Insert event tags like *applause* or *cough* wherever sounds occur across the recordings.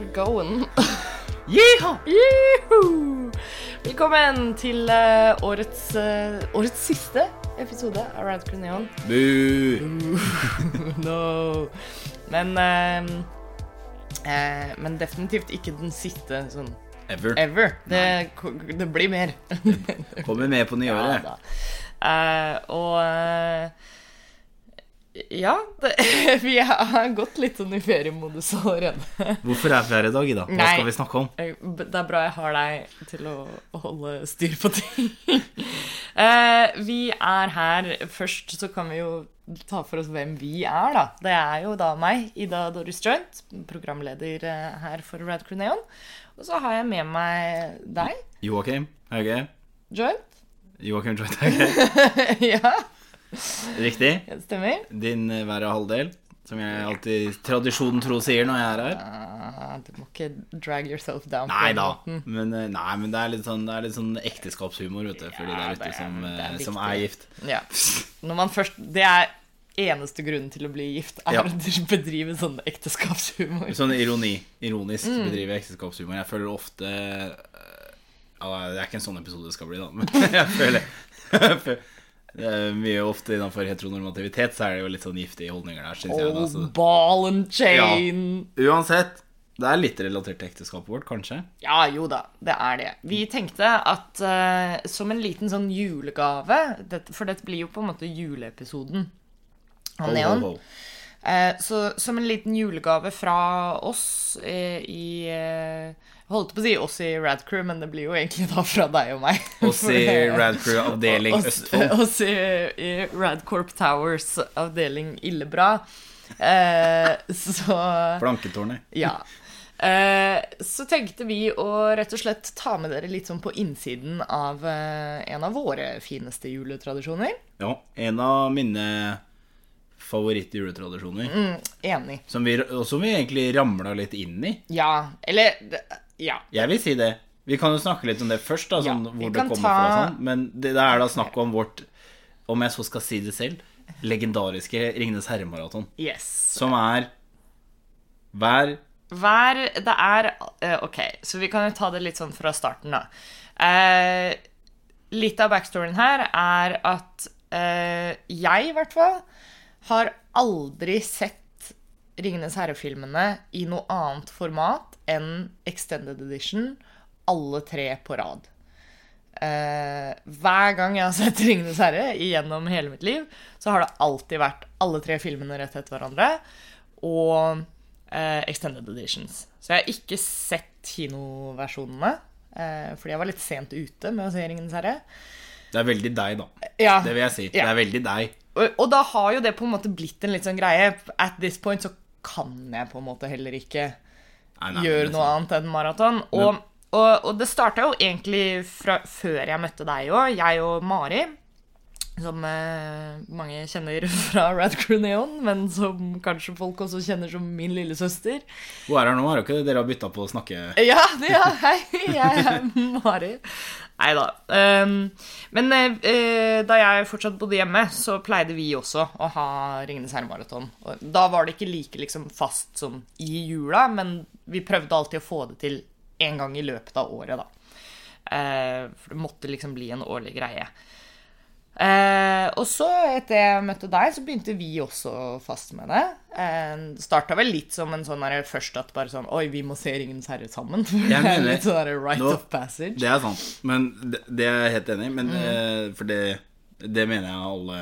we're going. *laughs* Yeehaw! Juhu! Velkommen til uh, årets, uh, årets siste episode av Radcrew Neon. Bu! *laughs* no. Men uh, Men definitivt ikke den siste sånn Ever. ever. Det, det blir mer. Kommer med på nyåret. *laughs* Ja, og ja, det, *laughs* vi har gått litt sånn i feriemodus allerede. Hvorfor er vi her i dag? Ida? Hva Nei. skal vi snakke om? Eh, Det er bra jeg har deg til å, holde styr på ting. *laughs* Eh, vi er her Først så kan vi jo ta for oss hvem vi er, da. Det er jo da meg, Ida Doris Joint, programleder eh, her for Rad Neon. Og så har jeg med meg deg, Joakim Hauge. Joint. Joakim Joint Hauge. *laughs* ja, Riktig. det stemmer. Din eh, verre halvdel, som jeg alltid tradisjonen tro sier når jeg er her. Ah, du må ikke drag yourself down. på Nei den måten. Men, eh, nei, men det er litt sånn, er litt sånn ekteskapshumor vet du, for de der det ute som, er eh, som er gift. Ja. *laughs* Når man først Det er eneste grunnen til å bli gift, er Ja. å bedrive sånn ekteskapshumor. Sånn ironi. Ironisk Mm. bedrive ekteskapshumor. Jeg føler ofte eh, ja, Det er ikke en sånn episode det skal bli, da, men *laughs* jeg føler, *laughs* jeg føler er mye ofte innenfor heteronormativitet så er det jo litt sånn giftige holdninger der, syns jeg. Altså. Ball and chain. Uansett, det er litt relatert til ekteskapet vårt, kanskje. Ja, jo da, det er det. Vi tenkte at uh, som en liten sånn julegave det, For dette blir jo på en måte juleepisoden av Neon. Oh, oh. Eh, så som en liten julegave fra oss uh, i eh, holdt på å si oss i Radcrew, men det blir jo egentlig da fra deg og meg. *laughs* Oss i Radcrew avdeling Oss- Østfold. *laughs* Oss i, i Radcorp Towers avdeling Illebra. Eh, så Planketårnet. *laughs* ja. Eh, så tenkte vi å rett og slett ta med dere litt sånn på innsiden av eh, en av våre fineste juletradisjoner. Ja, en av mine favorittjuletradisjoner. Enig. Som vi, og som vi egentlig ramla litt inn i. Ja, eller Ja. Jeg vil si det. Vi kan jo snakke litt om det først, da, sånn, Ja, hvor det kommer ta- fra. Sånn. Men det, det er da snakk om vårt, om jeg så skal si det selv, legendariske Ringenes herre-maraton. Yes. Som er hver Hver Det er eh, Ok, så vi kan jo ta det litt sånn fra starten, da. Eh, litt av backstoryen her er at eh, jeg, i hvert fall, har aldri sett Ringenes herre-filmene i noe annet format enn Extended Edition, alle tre på rad. Eh, hver gang jeg har sett *laughs* Ringenes herre gjennom hele mitt liv, så har det alltid vært alle tre filmene rett etter hverandre. Og eh, extended editions. Så jeg har ikke sett kinoversjonene. Eh, fordi jeg var litt sent ute med å se Ringenes herre. Det er veldig deg, da. Ja, Det vil jeg si. Det er veldig deg. og, og da har jo det på en måte blitt en litt sånn greie. At this point så kan jeg på en måte heller ikke Nei, nei, gjøre noe sånn. annet enn maraton. Og, og, og det starta jo egentlig fra før jeg møtte deg òg. Jeg og Mari, som eh, mange kjenner *laughs* fra Radcrew Neon, men som kanskje folk også kjenner som min lillesøster. Hun er her nå, har dere Dere har bytta på å snakke Ja, ja, hei, jeg er Mari. *laughs* Nei da. Um, men eh, da jeg fortsatt bodde hjemme, så pleide vi også å ha Ringenes herre-maraton. Da var det ikke like liksom, fast som i jula, men vi prøvde alltid å få det til en gang i løpet av året, da. Eh, for det måtte liksom bli en årlig greie. Eh, og så, etter jeg møtte deg, så begynte vi også fast med det. Eh, starta vel litt som en sånn der, først at bare sånn Oi, vi må se Ringens herre sammen. *laughs* Jeg det er mener- litt sånn der right Nå- of passage. Det er sant. Men det, det er jeg helt enig i. Mm. eh, For det, det mener jeg alle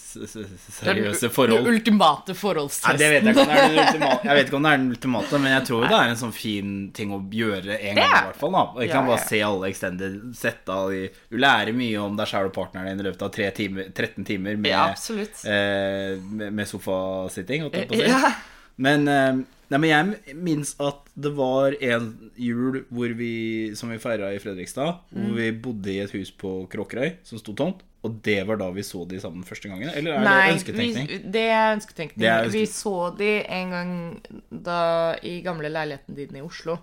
seriøse forhold Den ultimate forholdstesten. det vet jeg ikke om det *laughs* ultimate, jeg vet ikke om det er den ultimate, men jeg tror det er en sånn fin ting å gjøre en gang. I hvert fall da Jeg kan Ja, bare ja. se alle extended, sette av Du lærer mye om deg sjæl og partneren din i løpet av tre timer, 13 timer med, Ja, eh, med, sofasitting. Ja. Men, eh, nei, men jeg minnes at det var en jul hvor vi, som vi feira i Fredrikstad, Mm. hvor vi bodde i et hus på Kråkerøy som sto tomt. Og det var da vi så de sammen første gangen? Eller er Nei, det ønsketenkning? Vi, det er ønsketenkning. Det er ønsket... Vi så de en gang da i gamle leiligheten din i Oslo.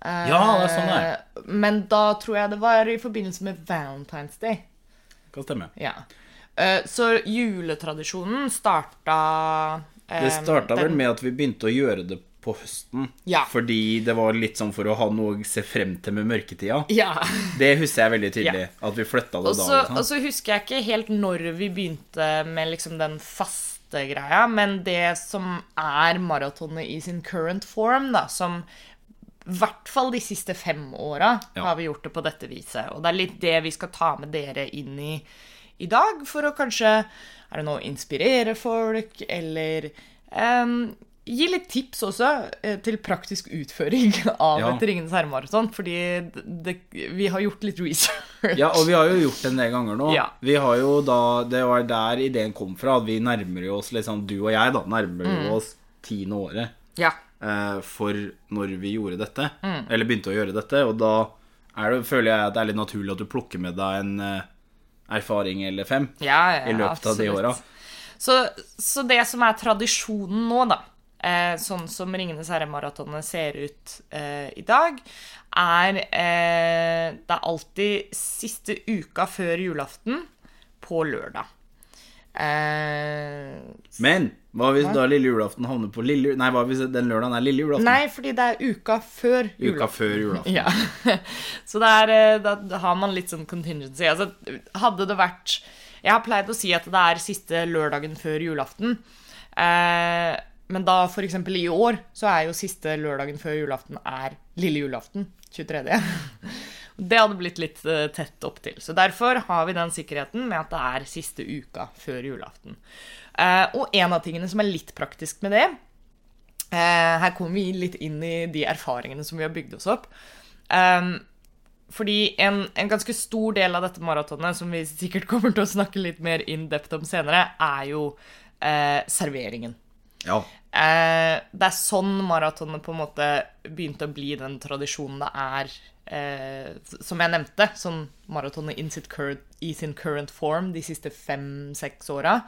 Eh, Ja, det er sånn det er. Men da tror jeg det var i forbindelse med Valentine's Day. Kan stemme. Ja. Eh, så juletradisjonen starta eh, Det starta vel med at vi begynte å gjøre det på høsten. Ja. Fordi det var litt sånn for å ha noe å se frem til med mørketida. Ja. *laughs* Det husker jeg veldig tydelig. Ja. At vi flytta det også, da. liksom. og så husker jeg ikke helt når vi begynte med liksom den faste greia, men det som er maratonet i sin current form, da, som i hvert fall de siste fem åra har vi gjort det på dette viset. Og det er litt det vi skal ta med dere inn i i dag, for å kanskje er det noe, inspirere folk, eller em, gi litt tips også eh, til praktisk utføring *laughs* av Ja. et Ringenes herre-maraton, fordi det, vi har gjort litt research. Ja, og vi har jo gjort det en del ganger nå. Ja. Vi har jo da, Det var der ideen kom fra. At vi nærmer jo oss liksom, Du og jeg da, nærmer Mm. jo oss tiende året Ja. eh, for når vi gjorde dette. Mm. Eller begynte å gjøre dette. Og da det, føler jeg at det er litt naturlig at du plukker med deg en eh, erfaring eller fem Ja, ja, i løpet av de åra. Så, så det som er tradisjonen nå, da, eh, sånn som Ringenes herre-maratonet ser ut eh, i dag, er eh, Det er alltid siste uka før julaften på lørdag. Eh, Men hva hvis da lille julaften havner på lille Nei, hva hvis den lørdagen er lille julaften? nei, fordi det er uka før Uka før julaften. *laughs* Ja. Så er, eh, da, har man litt sånn contingency. Altså, hadde det vært Jeg har pleid å si at det er siste lørdagen før julaften. Eh, men da eksempel i år så er jo siste lørdagen før julaften er lille julaften. 23. Det hadde blitt litt eh, tett opp til. Så derfor har vi den sikkerheten med at det er siste uka før julaften. Eh, og en av tingene som er litt praktisk med det, Eh, her kommer vi litt inn i de erfaringene som vi har bygd oss opp. Fordi en, en ganske stor del av dette maratonet, som vi sikkert kommer til å snakke litt mer in depth om senere, er jo serveringen. Ja. Eh, det er sånn maratonet på en måte begynte å bli den tradisjonen det er, eh, som jeg nevnte, sånn maratonet in sitt current, i sin current form de siste fem-seks åra.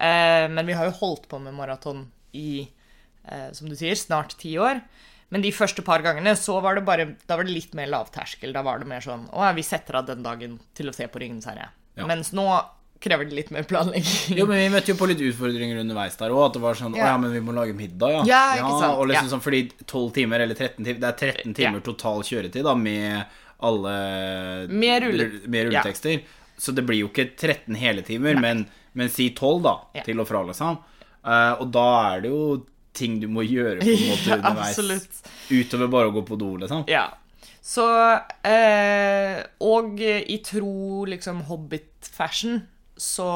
Eh, men vi har jo holdt på med maraton i, eh, som du sier, snart ti år. Men de første par gangene så var det bare, da var det litt mer lavterskel. Da var det mer sånn Å ja, vi setter av den dagen til å se på Ringenes herre. Ja. Mens nå krever det litt mer planlegging. Jo, men vi møtte jo på litt utfordringer underveis der òg. At det var sånn Å Ja. ja, men vi må lage middag, ja. Ja, ikke sant, Og liksom ja. sånn, fordi 12 timer eller 13 timer Det er 13 timer Ja. total kjøretid, da, med alle Med rulle- med ja. rulletekster. Så det blir jo ikke 13 hele timer, men, men si 12, da, Ja. til og fra, liksom. Uh, og da er det jo ting du må gjøre på en *laughs* måte underveis. absolutt. Utover bare å gå på do, liksom. Ja. Så eh, Og i tro liksom Hobbit-fashion så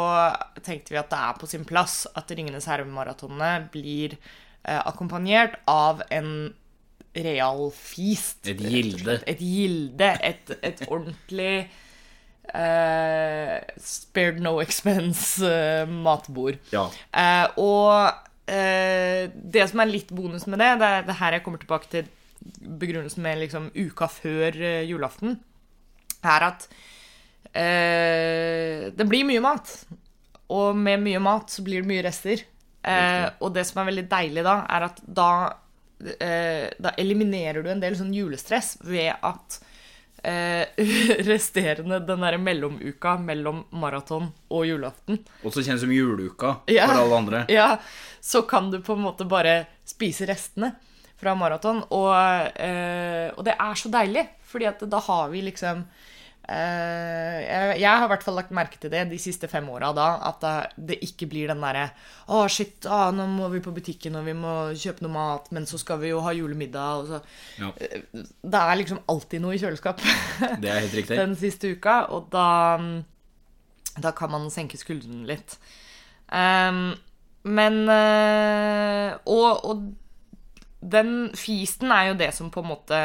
tenkte vi at det er på sin plass at Ringenes herre-maratonene blir eh, akkompagnert av en real feast. Et gilde. Et gilde. Et, et ordentlig eh, spared no expense-matbord. Ja. Eh, og eh, det som er litt bonus med det, det er det her jeg kommer tilbake til begrunnelsen med liksom uka før eh, julaften, er at eh, det blir mye mat. Og med mye mat så blir det mye rester. Eh, og det som er veldig deilig da, er at da, eh, da eliminerer du en del sånn julestress ved at eh, *laughs* resterende den derre mellomuka mellom maraton og julaften Også kjent som juleuka Ja. for alle andre. *laughs* ja, så kan du på en måte bare spise restene fra maraton. Og, eh, og det er så deilig, fordi at da har vi liksom jeg, jeg har i hvert fall lagt merke til det de siste fem åra, da, at det, ikke blir den derre Å, shit, ah, nå må vi på butikken, og vi må kjøpe noe mat, men så skal vi jo ha julemiddag, og så Ja, Det er liksom alltid noe i kjøleskapet *laughs* det er helt riktig. den siste uka, og da, da kan man senke skuldrene litt. Um, men eh, og, og den feasten er jo det som på en måte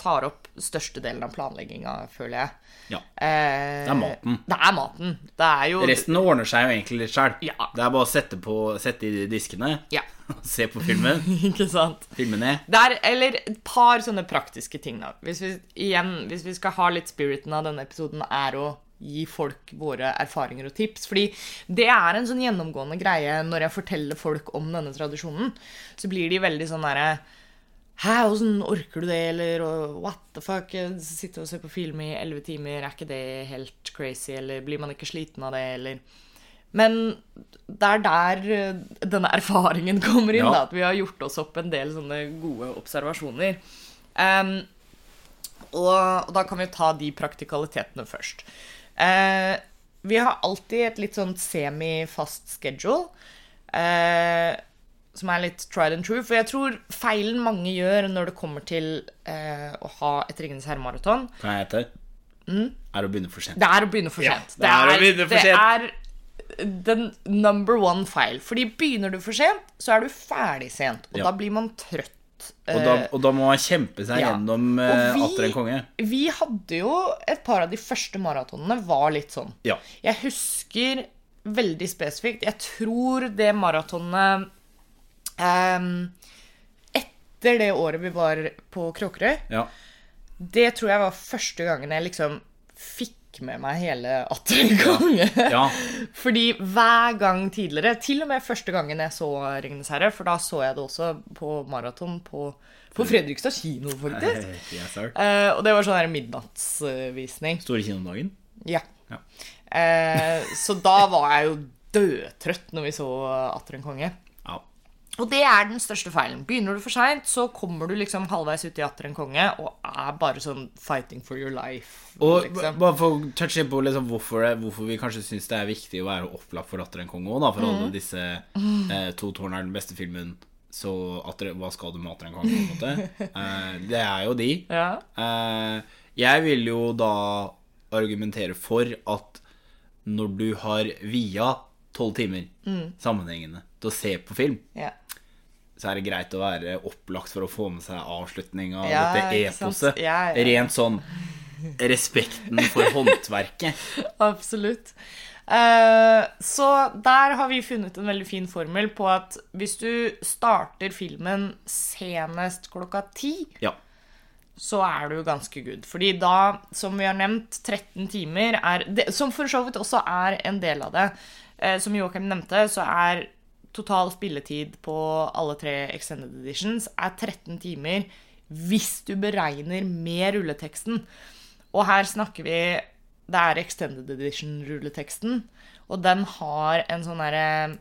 tar opp størstedelen av planlegginga, føler jeg. Ja. Eh, Det er maten. Det er maten. Det er jo Resten ordner seg jo egentlig litt sjøl. Ja. Det er bare å sette, på, sette i diskene, Ja, *laughs* se på filmen, *laughs* ikke sant. filme ned. Det er, eller et par sånne praktiske ting, da. Hvis vi, igjen, hvis vi skal ha litt spiriten av denne episoden, er å gi folk våre erfaringer og tips. Fordi det er en sånn gjennomgående greie når jeg forteller folk om denne tradisjonen. Så blir de veldig sånn derre Hæ, åssen orker du det, eller what the fuck? Sitte og se på film i elleve timer, er ikke det helt crazy, eller blir man ikke sliten av det, eller Men det er der denne erfaringen *laughs* kommer inn. Ja. Da, at vi har gjort oss opp en del sånne gode observasjoner. Um, og, og da kan vi ta de praktikalitetene først. Uh, vi har alltid et litt sånn semi-fast schedule. Eh, som er litt tried and true. For jeg tror feilen mange gjør når det kommer til eh, å ha et Ringenes herre-maraton, Kan jeg Mm? Er å begynne for sent. det er å begynne for Ja, sent. det er å begynne for det er den number one feil. Fordi begynner du for sent, så er du ferdig sent. Og Ja. da blir man trøtt. Og da, og da må man kjempe seg Ja. gjennom eh, vi- atter en konge. Vi hadde jo et par av de første maratonene var litt sånn. Ja. Jeg husker veldig spesifikt Jeg tror det maratonet ehm, Etter det året vi var på Kråkerøy, ja. det tror jeg var første gangen jeg liksom fikk med meg hele Atter en konge. Ja. *laughs* Fordi hver gang tidligere, til og med første gangen jeg så Ringenes herre, for da så jeg det også på maraton på, på Fredrikstad kino, faktisk. *laughs* Yes. Eh, og det var sånn her midnattsvisning. Store kinodagen. Ja. Ja. Uh, så da var jeg jo dødtrøtt når vi så Atter en konge. Og det er den største feilen. Begynner du for seint, så kommer du liksom halvveis ut i Atter en konge og er bare sånn fighting for your life. Og liksom. bare for å touche på liksom hvorfor, det, hvorfor vi kanskje syns det er viktig å være opplagt for Atter en konge òg, for Mm. alle disse eh, To tårn er den beste filmen, så atter, hva skal du med Atter en konge, på en måte? *laughs* Eh, det er jo de. Ja. Eh, jeg vil jo da argumentere for at når du har via tolv timer Mm. sammenhengende til å se på film, ja. så er det greit å være opplagt for å få med seg avslutninga av Ja, dette eposet. Ja. Rent sånn respekten for *laughs* håndverket. Absolutt. Eh, så der har vi funnet en veldig fin formel på at hvis du starter filmen senest klokka ti, Ja. så er du ganske good. Fordi da, som vi har nevnt, 13 timer er det, Som for så vidt også er en del av det. Eh, som Joakim nevnte, så er total spilletid på alle tre Extended Editions er 13 timer hvis du beregner med rulleteksten. Og her snakker vi Det er Extended Edition-rulleteksten, og den har en sånn derre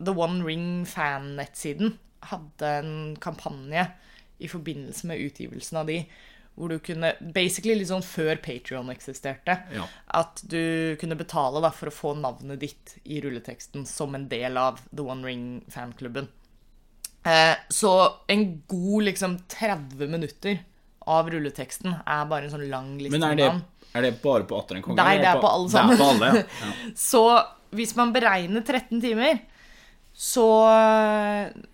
The One Ring fan-nettsiden hadde en kampanje i forbindelse med utgivelsen av de, hvor du kunne Basically litt sånn før Patrion eksisterte. Ja. At du kunne betale da, for å få navnet ditt i rulleteksten som en del av The One Ring-fanklubben. Eh, så en god liksom 30 minutter av rulleteksten er bare en sånn lang liste Men er det, er det bare på Atter en konge? Nei, det er på alle sammen. Det er på alle, ja. ja. *laughs* Så hvis man beregner 13 timer, så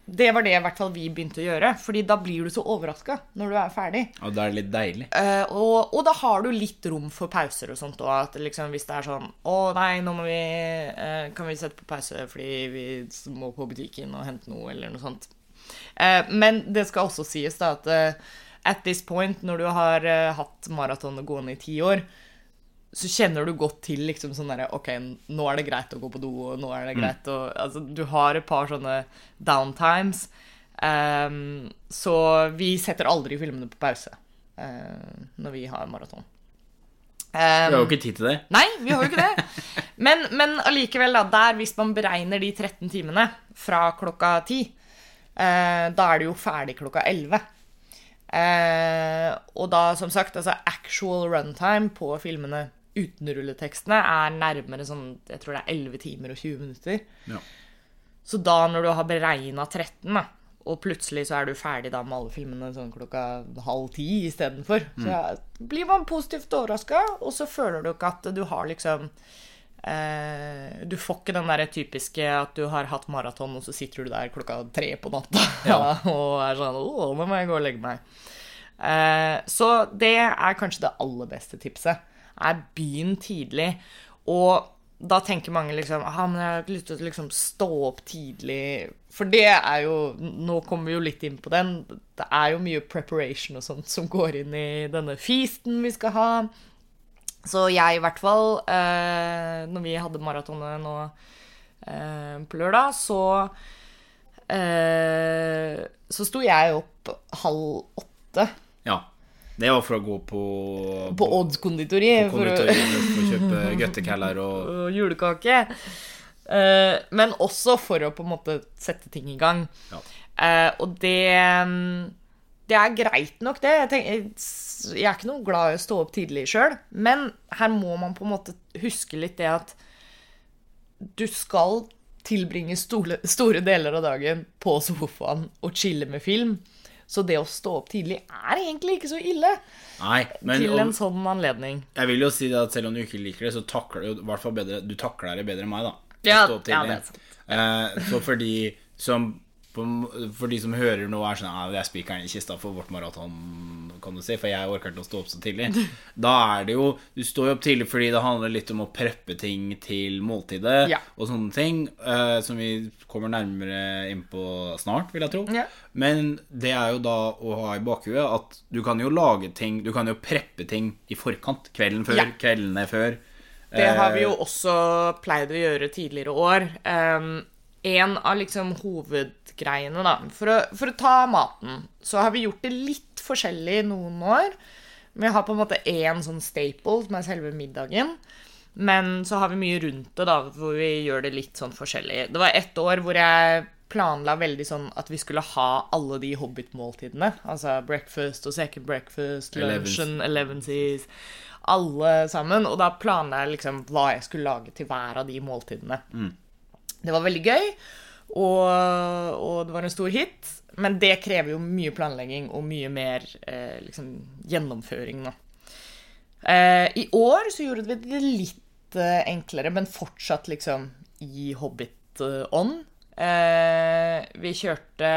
Det var det i hvert fall vi begynte å gjøre. Fordi da blir du så overraska når du er ferdig. Og da er det litt deilig. Eh, og, og da har du litt rom for pauser og sånt. At liksom, hvis det er sånn Å nei, nå må vi eh, Kan vi sette på pause fordi vi må på butikken og hente noe, eller noe sånt. Eh, men det skal også sies da at eh, at this point, når du har eh, hatt maratonet gående i ti år, så kjenner du godt til liksom sånn derre OK, nå er det greit å gå på do, og nå er det greit å Altså, du har et par sånne downtimes. Um, så vi setter aldri filmene på pause uh, når vi har maraton. Vi har jo Um, ikke tid til det. Nei, vi har jo ikke det. Men, men allikevel, da, der hvis man beregner de 13 timene fra klokka 10, uh, da er det jo ferdig klokka 11. Uh, og da, som sagt, altså actual runtime på filmene uten rulletekstene er nærmere sånn Jeg tror det er 11 timer og 20 minutter. Ja. Så da, når du har beregna 13, da, og plutselig så er du ferdig da med alle filmene sånn klokka halv ti istedenfor, så blir man positivt overraska, og så føler du ikke at du har liksom eh, Du får ikke den der typiske at du har hatt maraton, og så sitter du der klokka tre på natta Ja. *laughs* og er sånn Å, nå må jeg gå og legge meg. Eh, så det er kanskje det aller beste tipset. Er begynn tidlig. Og da tenker mange liksom ah, men jeg har ikke lyst til å liksom stå opp tidlig. For det er jo Nå kommer vi jo litt inn på den. Det er jo mye preparation og sånt som går inn i denne feasten vi skal ha. Så jeg i hvert fall, eh, når vi hadde maratonet nå eh, på lørdag, så eh, Så sto jeg opp halv åtte. Det var for å gå på på Odds konditori for å- konditoriet for å kjøpe *laughs* gøttekaller og og julekake. Uh, men også for å på en måte sette ting i gang. Ja. Uh, og det mm, Det er greit nok, det. Jeg, tenker, jeg er ikke noe glad i å stå opp tidlig sjøl, men her må man på en måte huske litt det at du skal tilbringe store, store deler av dagen på sofaen og chille med film. Så det å stå opp tidlig er egentlig ikke så ille Nei, men til en sånn anledning. jeg vil jo si at selv om du ikke liker det, så takler du i hvert fall bedre Du takler det bedre enn meg, da. Ja, ja, det er sant. Eh, så for de som for de som hører nå er sånn Ja, Det er spikeren i kista for vårt maraton, kan du si, for jeg orker ikke å stå opp så tidlig. *laughs* Da er det jo Du står jo opp tidlig fordi det handler litt om å preppe ting til måltidet Ja. og sånne ting, uh, som vi kommer nærmere inn på snart, vil jeg tro. Ja. Men det er jo da å ha i bakhuet at du kan jo lage ting Du kan jo preppe ting i forkant. Kvelden før, Ja. kveldene før. Det har vi Eh, jo også pleid å gjøre tidligere år. Um, en av liksom hovedgreiene, da for å, for å ta maten, så har vi gjort det litt forskjellig noen år. Vi har på en måte én sånn staple, som er selve middagen. Men så har vi mye rundt det, da, hvor vi gjør det litt sånn forskjellig. Det var ett år hvor jeg planla veldig sånn at vi skulle ha alle de Hobbit-måltidene. Altså breakfast og second breakfast, lunchen, elevensies Alle sammen. Og da planla jeg liksom hva jeg skulle lage til hver av de måltidene. Det var veldig gøy, og, og det var en stor hit. Men det krever jo mye planlegging og mye mer eh, liksom, gjennomføring, da. Eh, I år så gjorde vi det litt eh, enklere, men fortsatt liksom i Hobbit-ånd. Eh, vi kjørte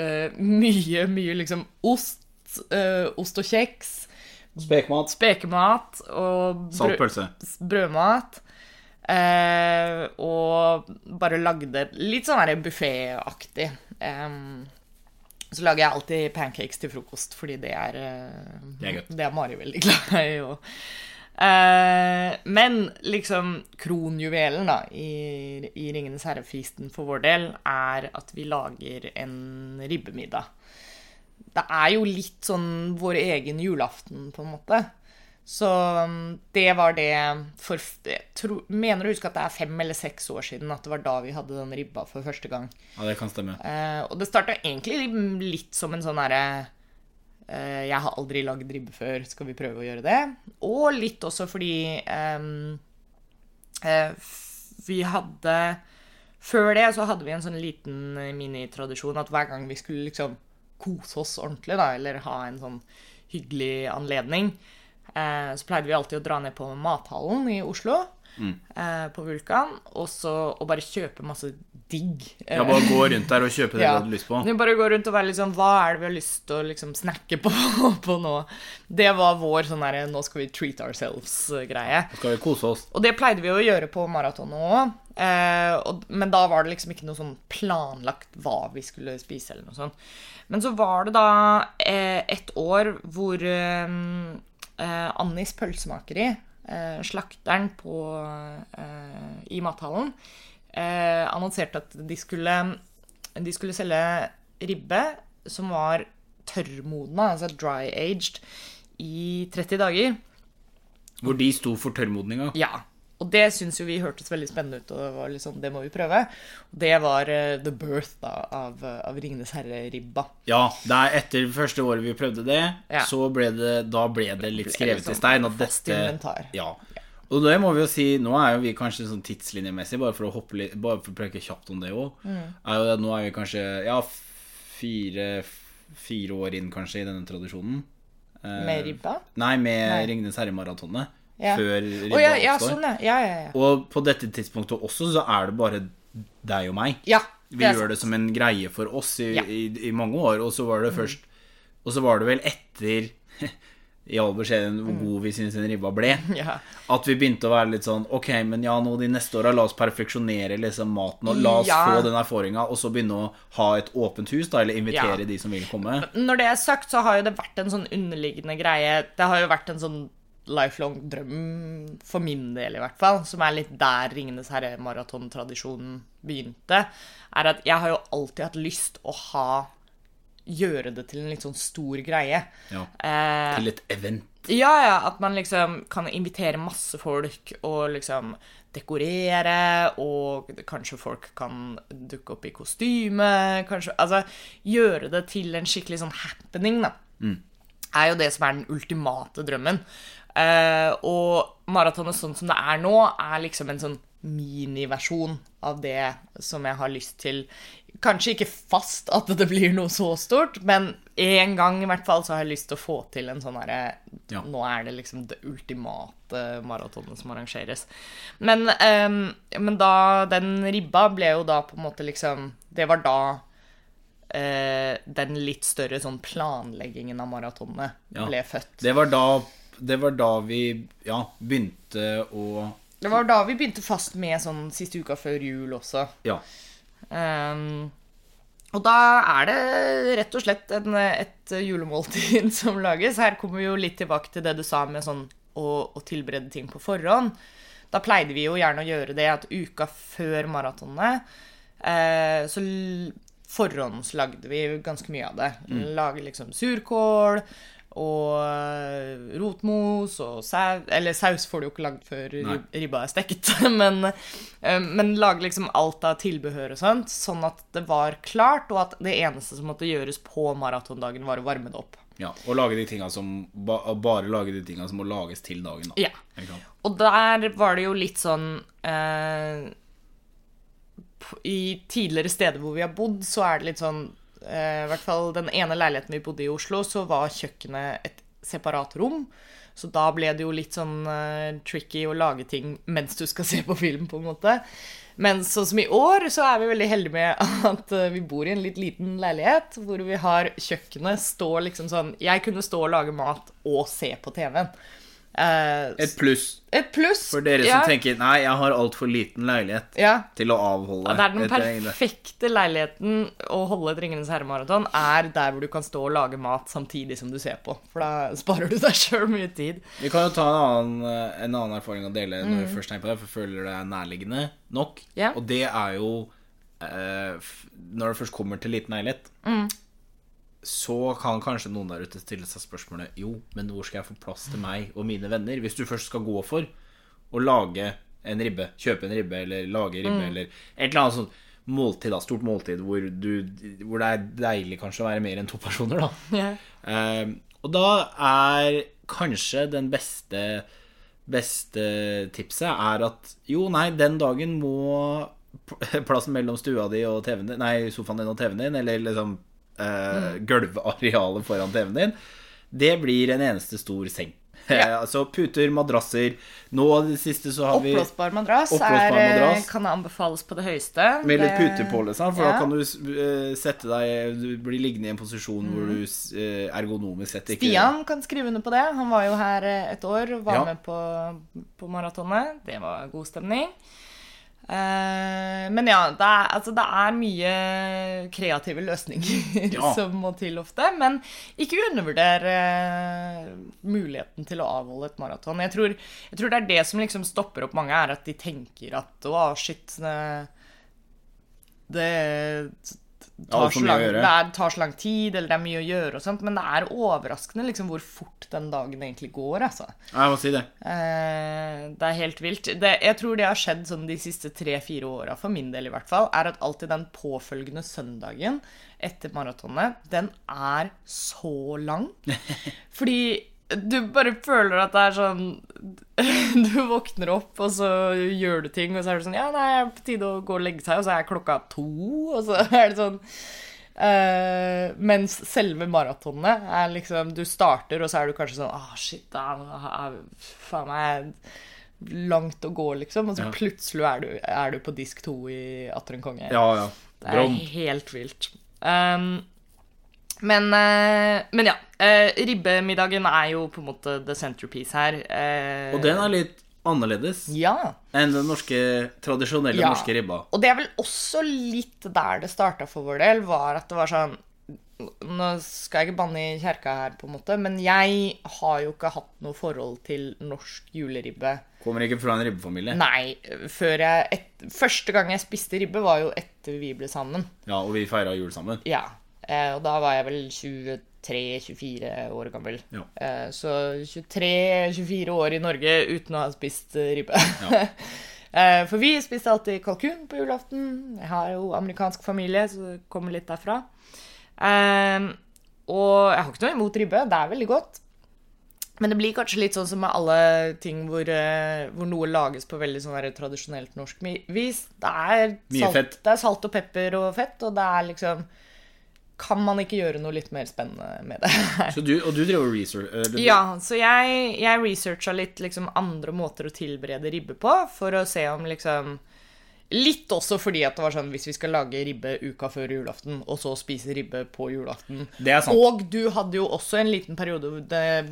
eh, mye, mye liksom ost, eh, ost og kjeks, Spekemat. spekemat og brød- Saltpølse. brødmat. Eh, og bare lagde litt sånn her buffeaktig. Så lager jeg alltid pancakes til frokost, fordi det er eh, Det er. Det er Mari veldig *laughs* glad i. Og, eh, men liksom kronjuvelen da, i, i Ringenes herre-feasten for vår del er at vi lager en ribbemiddag. Det er jo litt sånn vår egen julaften, på en måte. Så um, det var det for Jeg tror, mener å huske at det er fem eller seks år siden at det var da vi hadde den ribba for første gang. Ja, det kan stemme. Eh, og det starta egentlig litt som en sånn herre eh, Jeg har aldri lagd ribbe før, skal vi prøve å gjøre det? Og litt også fordi eh, vi hadde Før det så hadde vi en sånn liten minitradisjon at hver gang vi skulle liksom kose oss ordentlig, da, eller ha en sånn hyggelig anledning, eh, så pleide vi alltid å dra ned på mathallen i Oslo. Eh, på Vulkan, og så og bare kjøpe masse digg. eh, Ja, bare gå rundt der og kjøpe det *laughs* ja. du hadde lyst på. Bare gå rundt og være sånn Hva er det vi har lyst til å liksom snakke på, *laughs* på nå? Det var vår sånn derre Nå skal vi treat ourselves-greie. Skal vi kose oss. Og det pleide vi å gjøre på maratonet òg. Eh, men da var det liksom ikke noe sånn planlagt hva vi skulle spise, eller noe sånt. Men så var det da eh, et år hvor eh, eh, Annis pølsemakeri, eh, slakteren på, eh, i mathallen, eh, annonserte at de skulle, de skulle selge ribbe som var tørrmodna, altså dry aged, i 30 dager. Hvor de sto for tørrmodninga. Ja. Og det syns jo vi hørtes veldig spennende ut, og det var liksom, det må vi prøve. Det var uh, the birth da, av, av Ringenes herre-ribba. Ja, det er etter første året vi prøvde det, Ja. så ble det, da ble det litt skrevet i stein at dette inventar. Ja. Og det må vi jo si, nå er jo vi kanskje sånn tidslinjemessig, bare for å hoppe litt Bare for å preke kjapt om det òg, Mm. nå er vi kanskje ja, fire, fire år inn kanskje i denne tradisjonen. Eh, Med ribba? Nei, med. Ringenes herre-maratonet. Ja. Før ribba ja, ja, oppstår. sånn, ja. Ja. Og på dette tidspunktet også så er det bare deg og meg. ja Vi gjør sant. det som en greie for oss i. Mm. i, i mange år, og så var det først Og så var det vel etter *laughs* i all beskjeden hvor god vi syns en ribba ble, Mm. *laughs* Ja. at vi begynte å være litt sånn Ok, men ja, nå de neste åra, la oss perfeksjonere liksom maten, og la oss Ja. få den erfaringa, og så begynne å ha et åpent hus, da, eller invitere Ja. de som vil komme. Når det er sagt, så har jo det vært en sånn underliggende greie Det har jo vært en sånn lifelong drøm, for min del i hvert fall, som er litt der Ringenes herre-maratontradisjonen begynte, er at jeg har jo alltid hatt lyst å ha Gjøre det til en litt sånn stor greie. Ja. Eh, Til et event. Ja, ja, at man liksom kan invitere masse folk og liksom dekorere, og kanskje folk kan dukke opp i kostyme. Kanskje, altså gjøre det til en skikkelig sånn happening, da. Er jo det som er den ultimate drømmen. Eh, og maratonet sånn som det er nå, er liksom en sånn miniversjon av det som jeg har lyst til. Kanskje ikke fast at det blir noe så stort, men en gang i hvert fall så har jeg lyst til å få til en sånn herre Ja. Nå er det liksom det ultimate maratonet som arrangeres. Men, um, men da Den ribba ble jo da på en måte liksom Det var da uh, den litt større sånn planleggingen av maratonet Ja. ble født. Det var da, det var da vi ja, begynte å Det var da vi begynte fast med sånn siste uka før jul også. Ja. Um, og da er det rett og slett en, et julemåltid *laughs* som lages. Her kommer vi jo litt tilbake til det du sa med sånn å, å tilberede ting på forhånd. Da pleide vi jo gjerne å gjøre det at uka før maratonet eh, så forhåndslagde vi ganske mye av det. Lage liksom surkål og eh, rotmos og saus Eller saus får du jo ikke lagd før Nei. ribba er stekt, *laughs* men, eh, men lage liksom alt av tilbehør og sånt, sånn at det var klart, og at det eneste som måtte gjøres på maratondagen, var å varme det opp. ja. Og lage de tinga som Bare lage de tinga som må lages til dagen, da. Ja. Og der var det jo litt sånn eh, I tidligere steder hvor vi har bodd, så er det litt sånn I hvert fall den ene leiligheten vi bodde i Oslo, så var kjøkkenet et separat rom. Så da ble det jo litt sånn eh, tricky å lage ting mens du skal se på film, på en måte. Men sånn som i år, så er vi veldig heldige med at eh, vi bor i en litt liten leilighet, hvor vi har kjøkkenet stå liksom sånn Jeg kunne stå og lage mat og se på TV-en. Eh, Et pluss et pluss. for dere ja, som tenker Nei, jeg har altfor liten leilighet ja. til å avholde Det er den perfekte leiligheten å holde et Ringenes herre-maraton, er der hvor du kan stå og lage mat samtidig som du ser på. For da sparer du deg sjøl mye tid. Vi kan jo ta en annen, en annen erfaring å dele når Mm. vi først tenker på det, for føler det er nærliggende nok. Ja. Og det er jo eh, f- Når det først kommer til liten leilighet, Mm. Så kan kanskje noen der ute stille seg spørsmålet Jo, men hvor skal jeg få plass til meg og mine venner? Hvis du først skal gå for å lage en ribbe, kjøpe en ribbe, eller lage ribbe, Mm. eller et eller annet sånt måltid, da, stort måltid, hvor, du, hvor det er deilig kanskje å være mer enn to personer, da. Yeah. Eh, og da er kanskje den beste Beste tipset er at jo, nei, den dagen må *laughs* plassen mellom stua di og TV-en din Nei, sofaen din og TV-en din, eller liksom eh, gulvarealet foran TV-en din, det blir en eneste stor seng. *laughs* Ja. altså puter, madrasser Nå av det siste så har vi Oppblåsbar madrass Oppblåsbar er, eh, madrass. kan anbefales på det høyeste. med litt puter på, liksom, for Ja. da kan du eh, sette deg Du blir liggende i en posisjon hvor du ergonomisk sett ikke Stian kan skrive under på det. Han var jo her et år og var Ja. med på, på maratonet. Det var god stemning. Eh, men ja, det er, altså, det er mye kreative løsninger *laughs* Ja. som må til ofte. Men ikke undervurder eh, muligheten til å avholde et maraton. Jeg tror, jeg tror det er det som liksom stopper opp mange, er at de tenker at å, shit det, det tar så, lang, det er, tar så lang tid, eller det er mye å gjøre og sånt. Men det er overraskende liksom hvor fort den dagen egentlig går, altså. Jeg må si det. Eh, det er helt vilt. Det, jeg tror det har skjedd sånn de siste tre-fire åra, for min del i hvert fall, er at alltid den påfølgende søndagen etter maratonet, den er så lang. *laughs* Fordi du bare føler at det er sånn *laughs* Du våkner opp, og så gjør du ting, og så er det sånn Ja, nei, det er på tide å gå og legge seg, og så er klokka to, og så *laughs* er det sånn Uh, mens selve maratonet er liksom Du starter, og så er du kanskje sånn ah, shit, da, faen meg langt å gå, liksom. Og så Ja. plutselig er du, er du på disk to i Atter en konge. Ja, ja. Det er helt vilt. Um, men, eh, men ja. eh, ribbemiddagen er jo på en måte the centerpiece her. eh, Og den er litt annerledes Ja. enn den norske, tradisjonelle Ja. norske ribba. Og det er vel også litt der det starta for vår del, var at det var sånn Nå skal jeg ikke banne i kjerka her, på en måte, men jeg har jo ikke hatt noe forhold til norsk juleribbe. Kommer ikke fra en ribbefamilie. Nei, før et, Første gang jeg spiste ribbe, var jo etter vi ble sammen. Ja, Og vi feira jul sammen. Ja. Eh, og da var jeg vel 23-24 år gammel. Ja. Eh, så 23-24 år i Norge uten å ha spist eh, ribbe. Ja. *laughs* Eh, for vi spiste alltid kalkun på julaften. Jeg har jo amerikansk familie, så det kommer litt derfra. Eh, og jeg har ikke noe imot ribbe. Det er veldig godt. Men det blir kanskje litt sånn som med alle ting hvor, hvor noe lages på veldig sånn tradisjonelt norsk vis. Det er, salt, det er salt og pepper og fett, og det er liksom Kan man ikke gjøre noe litt mer spennende med det? Så du, og du driver research eller du- Ja, så jeg, jeg researcha litt liksom andre måter å tilberede ribbe på, for å se om liksom Litt også fordi at det var sånn hvis vi skal lage ribbe uka før julaften, og så spise ribbe på julaften. Det er sant. Og du hadde jo også en liten periode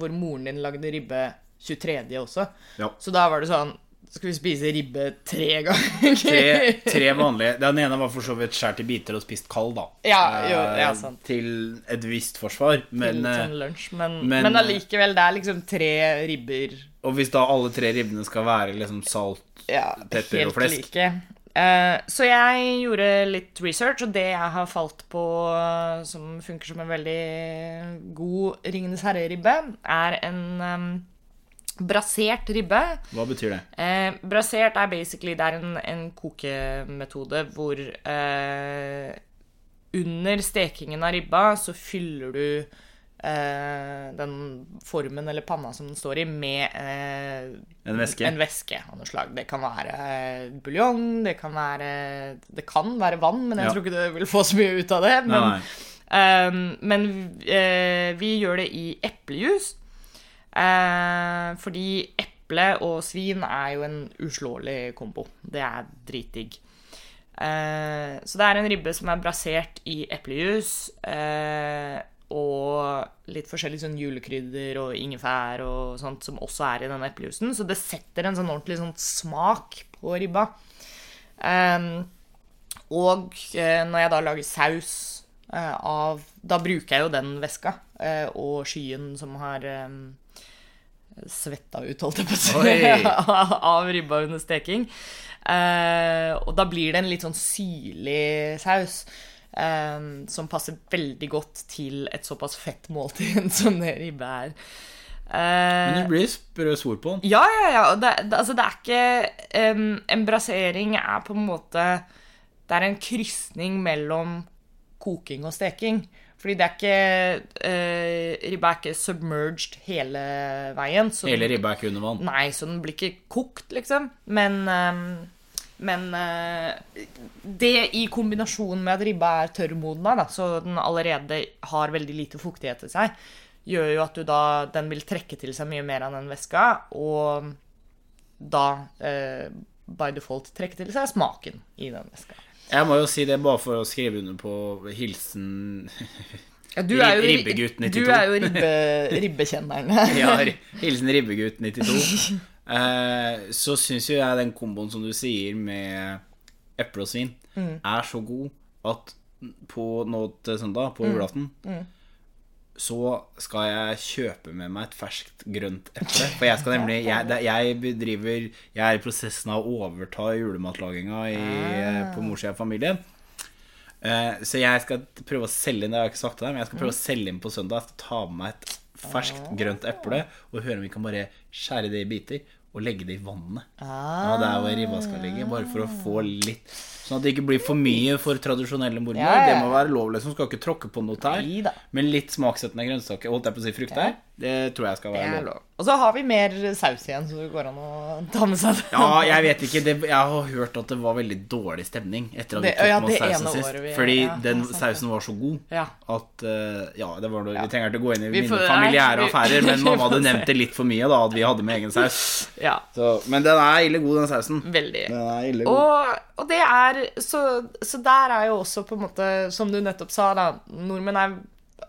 hvor moren din lagde ribbe 23. også. Ja. Så da var det sånn Skal vi spise ribbe tre ganger? Tre, tre vanlige Den ene var for så vidt skåret i biter og spist kald, da. Ja, jo, ja, Eh, sant. Til et visst forsvar. Men, Litt eh, lunsj, men, men- men allikevel, det er liksom tre ribber og hvis da alle tre ribbene skal være liksom salt ja, Pepper og flesk. like. Eh, så jeg gjorde litt research, og det jeg har falt på som funker som en veldig god Ringenes herre-ribbe, er en brasert ribbe. Hva betyr det? Eh, brasert er basically Det er en, en kokemetode hvor eh, under stekingen av ribba så fyller du eh, den formen eller panna som den står i, med eh, En væske? en væske av noe slag. Det kan være eh, buljong, det kan være Det kan være vann, men jeg Ja. tror ikke du vil få så mye ut av det. Men, Nei, nei. Ehm, men eh, vi gjør det i eplejus. Eh, fordi eple og svin er jo en uslåelig kombo. Det er dritdigg. Eh, så det er en ribbe som er brasert i eplejus. Eh, og litt forskjellig sånn julekrydder og ingefær og sånt som også er i denne eplejusen. Så det setter en sånn ordentlig sånn smak på ribba. Ehm, og eh, når jeg da lager saus eh, av Da bruker jeg jo den væska eh, og skyen som har eh, svetta ut, holdt jeg på å si, *laughs* av ribba under steking. Eh, og da blir det en litt sånn syrlig saus. eh, som passer veldig godt til et såpass fett måltid *laughs* som det ribbe er. Eh, Men du blir sprø svor på den. ja, ja, ja. Det, det, altså, det er ikke um, En brasering er på en måte Det er en krysning mellom koking og steking. Fordi det er ikke eh, Ribba er ikke submerged hele veien. Så Hele ribba er ikke under vann. Nei, så den blir ikke kokt, liksom. Men eh, men eh, det i kombinasjon med at ribba er tørrmodna, da, så den allerede har veldig lite fuktighet i seg, gjør jo at du da, den vil trekke til seg mye mer av den væska, og da eh, by default trekke til seg smaken i den væska. Jeg må jo si det bare for å skrive under på hilsen Ja, du er jo, Ribbegutt 92. Du er jo ribbe, ribbekjenneren. *laughs* Ja, hilsen Ribbegutt 92. Eh, så syns jo jeg den komboen som du sier med eple og svin, Mm. er så god at på nå til søndag, Mm. på julaften, så skal jeg kjøpe med meg et ferskt grønt eple. For jeg skal nemlig Jeg, jeg bedriver Jeg er i prosessen av å overta julematlaginga i, Ah. på morssida av familien. Eh, så jeg skal prøve å selge inn Det har jeg ikke sagt til deg, men jeg skal prøve å selge inn på søndag. Jeg skal ta med meg et ferskt grønt eple og høre om vi kan bare skjære det i biter og legge det i vannet. Ja, der hvor ribba skal ligge, bare for å få litt Sånn at det ikke blir for mye for tradisjonelle mormor. Ja, ja, Det må være lov, liksom. Skal ikke tråkke på noe tær. Men litt smaksettende grønnsaker, holdt jeg på å si frukter, det tror jeg skal være lov. Og så har vi mer saus igjen, så det går an å ta med seg. Ja, jeg vet ikke. Det, jeg har hørt at det var veldig dårlig stemning etter at vi tok med sausen sist. vi- Fordi ja, den sausen var så god Ja. at eh, Ja, det var vi trenger ikke gå inn i Vi mine familiære affærer, men man *laughs* mamma hadde nevnt det litt for mye, da, at vi hadde med egen saus. ja. Så, men den er ille god, den sausen. Veldig. Den er ille god. Og, og det er så, så der er jo også på en måte, som du nettopp sa, da Nordmenn er,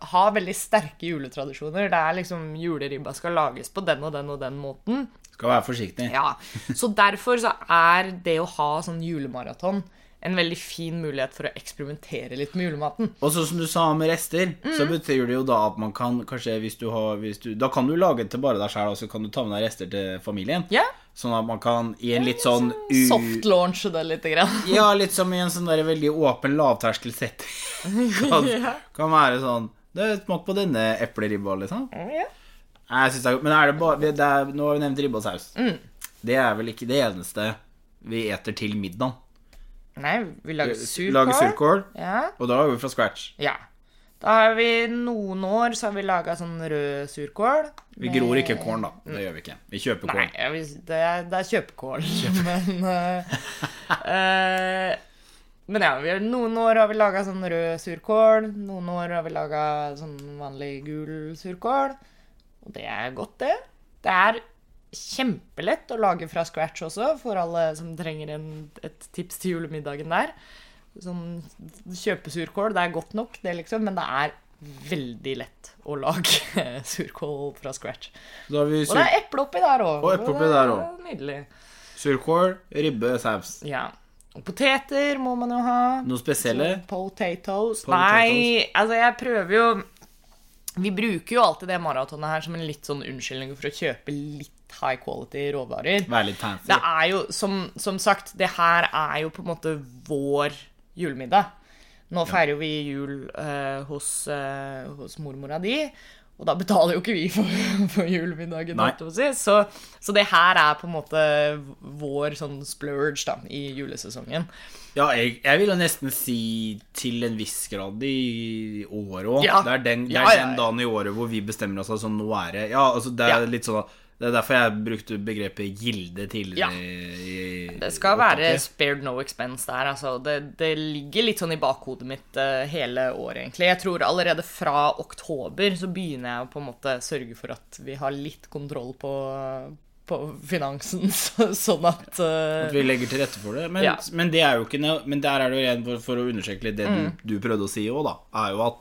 har veldig sterke juletradisjoner. Det er liksom juleribba skal lages på den og den og den måten. Skal være forsiktig. Ja, Så derfor så er det å ha sånn julemaraton en veldig fin mulighet for å eksperimentere litt med julematen. Og så som du sa med rester, Mm. så betyr det jo da at man kan kanskje hvis du har hvis du, Da kan du lage til bare deg sjæl, og så kan du ta med deg rester til familien. Ja, Sånn at man kan i en litt sånn u... Soft launch det litt. Grann. Ja, litt som i en sånn der veldig åpen lavterskel setting. *laughs* Kan, kan være sånn Smak på denne epleribba, liksom. Ja. Nei, Jeg synes det er godt. Men er det bare det er, Nå har vi nevnt ribba og saus. Mm. Det er vel ikke det eneste vi eter til middag. Nei, vi lager surkål. Lager surkål, Ja. og da er vi fra scratch. ja. Da har vi noen år så har vi laga sånn rød surkål. Vi gror ikke korn, da. Det gjør vi ikke. Vi kjøper korn. Nei, det er, det er kjøpekål. *laughs* Men uh, eh, *laughs* Men ja, vi har, noen år har vi laga sånn rød surkål. Noen år har vi laga sånn vanlig gul surkål. Og det er godt, det. Det er kjempelett å lage fra scratch også, for alle som trenger en, et tips til julemiddagen der. Sånn kjøpesurkål, det er godt nok, det, liksom, men det er veldig lett å lage *laughs* surkål fra scratch. Da har vi Og det er eple oppi der òg. Og eple oppi der òg. Nydelig. surkål, ribbe, saus. Ja. Poteter må man jo ha. Noe spesielle? Potatoes. Potatoes. Nei, altså jeg prøver jo Vi bruker jo alltid det maratonet her som en litt sånn unnskyldning for å kjøpe litt high quality råvarer. Vær litt fancy. Det er jo, som, som sagt, det her er jo på en måte vår julemiddag. Nå feirer jo vi jul eh, hos, eh, hos mormora di, og da betaler jo ikke vi for, *laughs* for julemiddagen. Si. Så, så det her er på en måte vår sånn splurge da, i julesesongen. Ja, jeg, jeg vil jo nesten si til en viss grad i året òg. Ja. Det er, den, det Ja, er ja, den dagen i året hvor vi bestemmer oss altså nå er det Ja, altså det er Ja. litt sånn Det er derfor jeg brukte begrepet gilde Ja. tidligere. i- Det skal være opptaket. spared no expense der. Altså. Det, det ligger litt sånn i bakhodet mitt uh, hele året, egentlig. Jeg tror allerede fra oktober så begynner jeg å på en måte sørge for at vi har litt kontroll på, på finansen, *laughs* så, sånn at uh, At vi legger til rette for det. Men, Ja. men det er jo ikke Men der er det jo igjen for, for å understreke litt det Mm. du, du prøvde å si òg, da. Er jo at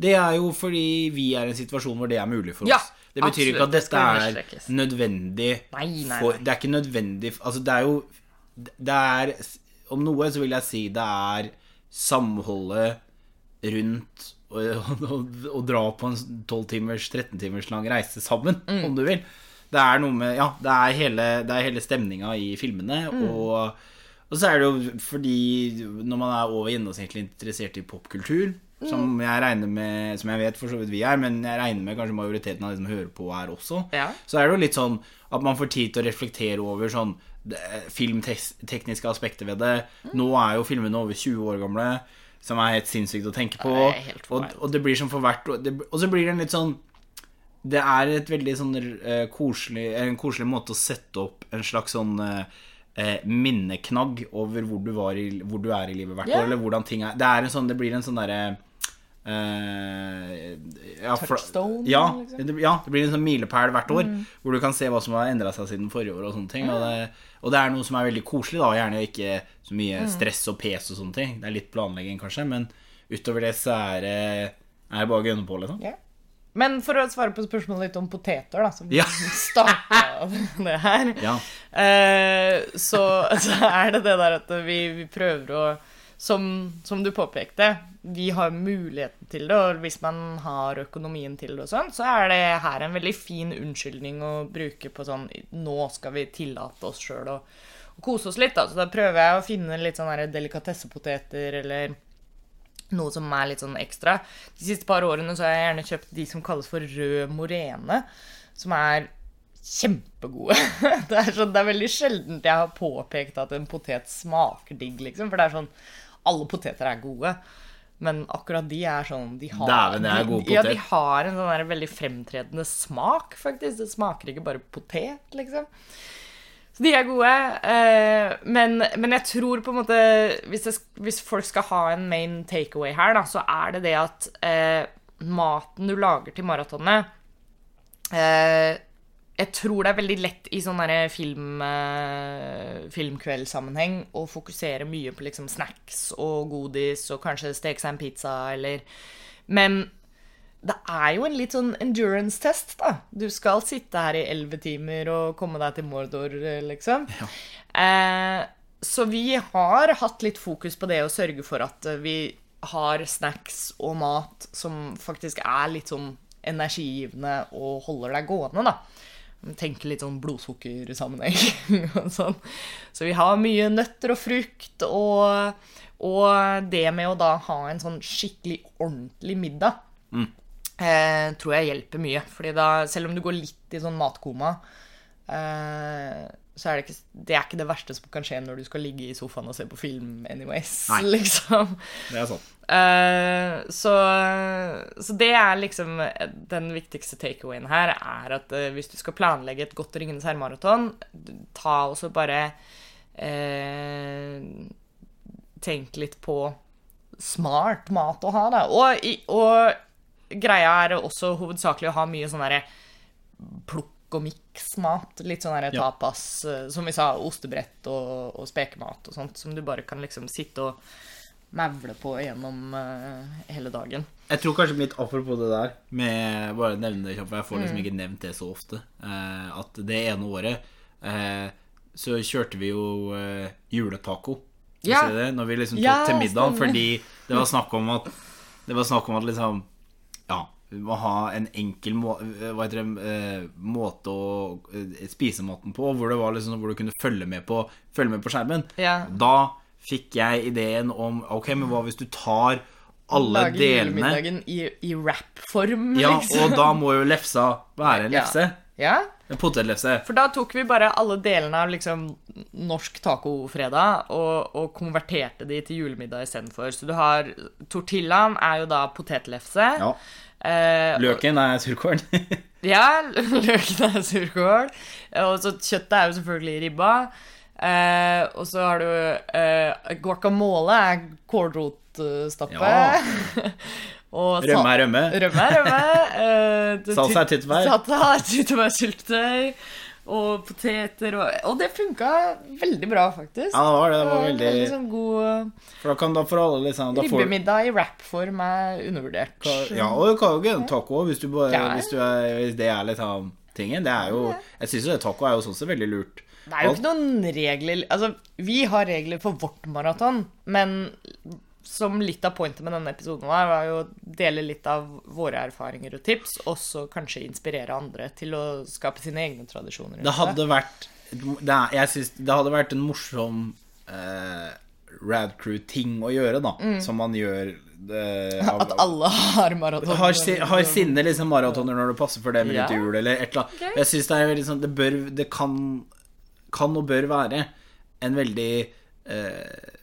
det er jo fordi vi er i en situasjon hvor det er mulig for Ja, oss. Det betyr ikke at det dette er nødvendig Nei, nei, for. Det er ikke nødvendig Altså, det er jo Det er Om noe så vil jeg si det er samholdet rundt å, *laughs* dra på en 12 timers, 13 timers lang reise sammen, Mm. om du vil. Det er noe med Ja, det er hele, det er hele stemninga i filmene, Mm. og, og så er det jo fordi når man er over gjennomsnittlig interessert i popkultur, som Mm. jeg regner med Som jeg vet for så vidt vi er, men jeg regner med kanskje majoriteten av de som hører på, er også, Ja. så er det jo litt sånn at man får tid til å reflektere over sånn filmtekniske aspekter ved det. Mm. Nå er jo filmene over 20 år gamle, som er helt sinnssykt å tenke på. Og, og det blir som for hvert og, det, Og så blir det en litt sånn Det er et veldig sånn uh, koselig, en koselig måte å sette opp en slags sånn uh, minneknagg over hvor du, var i, hvor du er i livet hvert yeah. år, eller hvordan ting er. Det, er en sånn, det blir en sånn derre ja, fra- Touchstone, Ja, liksom? det, ja, det blir en sånn milepæl hvert år, Mm. hvor du kan se hva som har endra seg siden forrige år. Og sånne ting og det, og det er noe som er veldig koselig, da. Gjerne ikke så mye Mm. stress og pes og sånne ting. Det er litt planlegging, kanskje, men utover det så er det, er bare å gønne på, liksom. yeah. Men for å svare på spørsmålet litt om poteter, da, som Ja. starta *laughs* det her, Ja. eh, så, *laughs* så er det det der at vi, vi prøver å som, som du påpekte, vi har muligheten til det, og hvis man har økonomien til det og sånn, så er det her en veldig fin unnskyldning å bruke på sånn Nå skal vi tillate oss sjøl å, kose oss litt, da. Så da prøver jeg å finne litt sånn her delikatessepoteter eller noe som er litt sånn ekstra. De siste par årene så har jeg gjerne kjøpt de som kalles for rød morene, som er kjempegode. *laughs* Det er, sånn, det er veldig sjeldent jeg har påpekt at en potet smaker digg, liksom. For det er sånn Alle poteter er gode. Men akkurat de er sånn de har, Dæven, er god Ja, de har en sånn veldig fremtredende smak, faktisk. Det smaker ikke bare potet, liksom. Så de er gode. eh, men, men jeg tror på en måte hvis, det, hvis folk skal ha en main takeaway her, da, så er det det at eh, maten du lager til maratonet eh, Jeg tror det er veldig lett i sånn film, eh, filmkveldssammenheng å fokusere mye på liksom snacks og godis og kanskje steke seg en pizza eller Men det er jo en litt sånn endurance-test, da. Du skal sitte her i elleve timer og komme deg til Mordor, liksom. Eh, så vi har hatt litt fokus på det å sørge for at eh, vi har snacks og mat som faktisk er litt sånn energigivende og holder deg gående, da. Tenke litt sånn blodsukkersammenheng *laughs* og sånn. Så vi har mye nøtter og frukt, og, og det med å da ha en sånn skikkelig ordentlig middag eh, tror jeg hjelper mye. Fordi da, selv om du går litt i sånn matkoma, eh, så er det ikke det er ikke det verste som kan skje når du skal ligge i sofaen og se på film anyways, Nei. *laughs* liksom. Det er sånn. Uh, så, så det er liksom den viktigste takeawayen her, er at uh, hvis du skal planlegge et godt Ringenes herre-maraton, ta også bare uh, Tenk litt på smart mat å ha, da. Og, og greia er også hovedsakelig å ha mye sånn derre plukk og miks-mat. Litt sånn Ja. tapas, eh, som vi sa, ostebrett og, og spekemat og sånt, som du bare kan liksom sitte og mevle på gjennom uh, hele dagen. Jeg tror kanskje litt apropos det der, med bare å nevne det kjapt, for jeg får liksom ikke nevnt det så ofte, uh, at det ene året uh, så kjørte vi jo juletaco. Ja. Det? Når vi liksom tok Ja, til middag, stemmer. fordi det var snakk om at Det var snakk om at liksom Ja, vi må ha en enkel må, heter det, eh, måte å eh, spise maten på, hvor det var liksom hvor du kunne følge med på, følge med på skjermen. Ja. Da fikk jeg ideen om Ok, men hva hvis du tar alle Lager delene julemiddagen i, i wrap-form, Ja, liksom. og da må jo lefsa være en Ja. lefse. Ja, En potetlefse. For da tok vi bare alle delene av liksom norsk tacofredag og, og konverterte de til julemiddag istedenfor. Så du har Tortillaen er jo da potetlefse. Ja. Eh, Løken er surkål. *laughs* ja, løken er surkål. Og så kjøttet er jo selvfølgelig ribba. Eh, og så har du eh, guacamole er kålrotstappe. Ja. *laughs* og Rømme er rømme. Rømme er rømme. eh, Salsa er tyttebær. Salsa er tyttebærsyltetøy. Og poteter og Og det funka veldig bra, faktisk. Ja, det var det. Det var veldig veldig sånn god For da kan da for alle liksom da får, Ribbemiddag i wrap-form er undervurdert. Ja, og du kan jo ikke en taco hvis, du bare, Ja. hvis, du er, hvis det er litt av tingen. Det er jo Jeg syns jo det taco er jo sånn sett veldig lurt. Det er jo ikke noen regler Altså, vi har regler for vårt maraton, men som litt av pointet med denne episoden var, var jo å dele litt av våre erfaringer og tips, og så kanskje inspirere andre til å skape sine egne tradisjoner. Det hadde vært det, Jeg syns det hadde vært en morsom eh, Rad Crew-ting å gjøre, da. Som man gjør *laughs* det, av, Mm. At alle har maraton. har, har sine liksom maratoner når det passer for dem rundt Ja. jul, eller et eller annet. Okay. Jeg synes det er sånn Det bør Det kan Kan og bør være en veldig eh,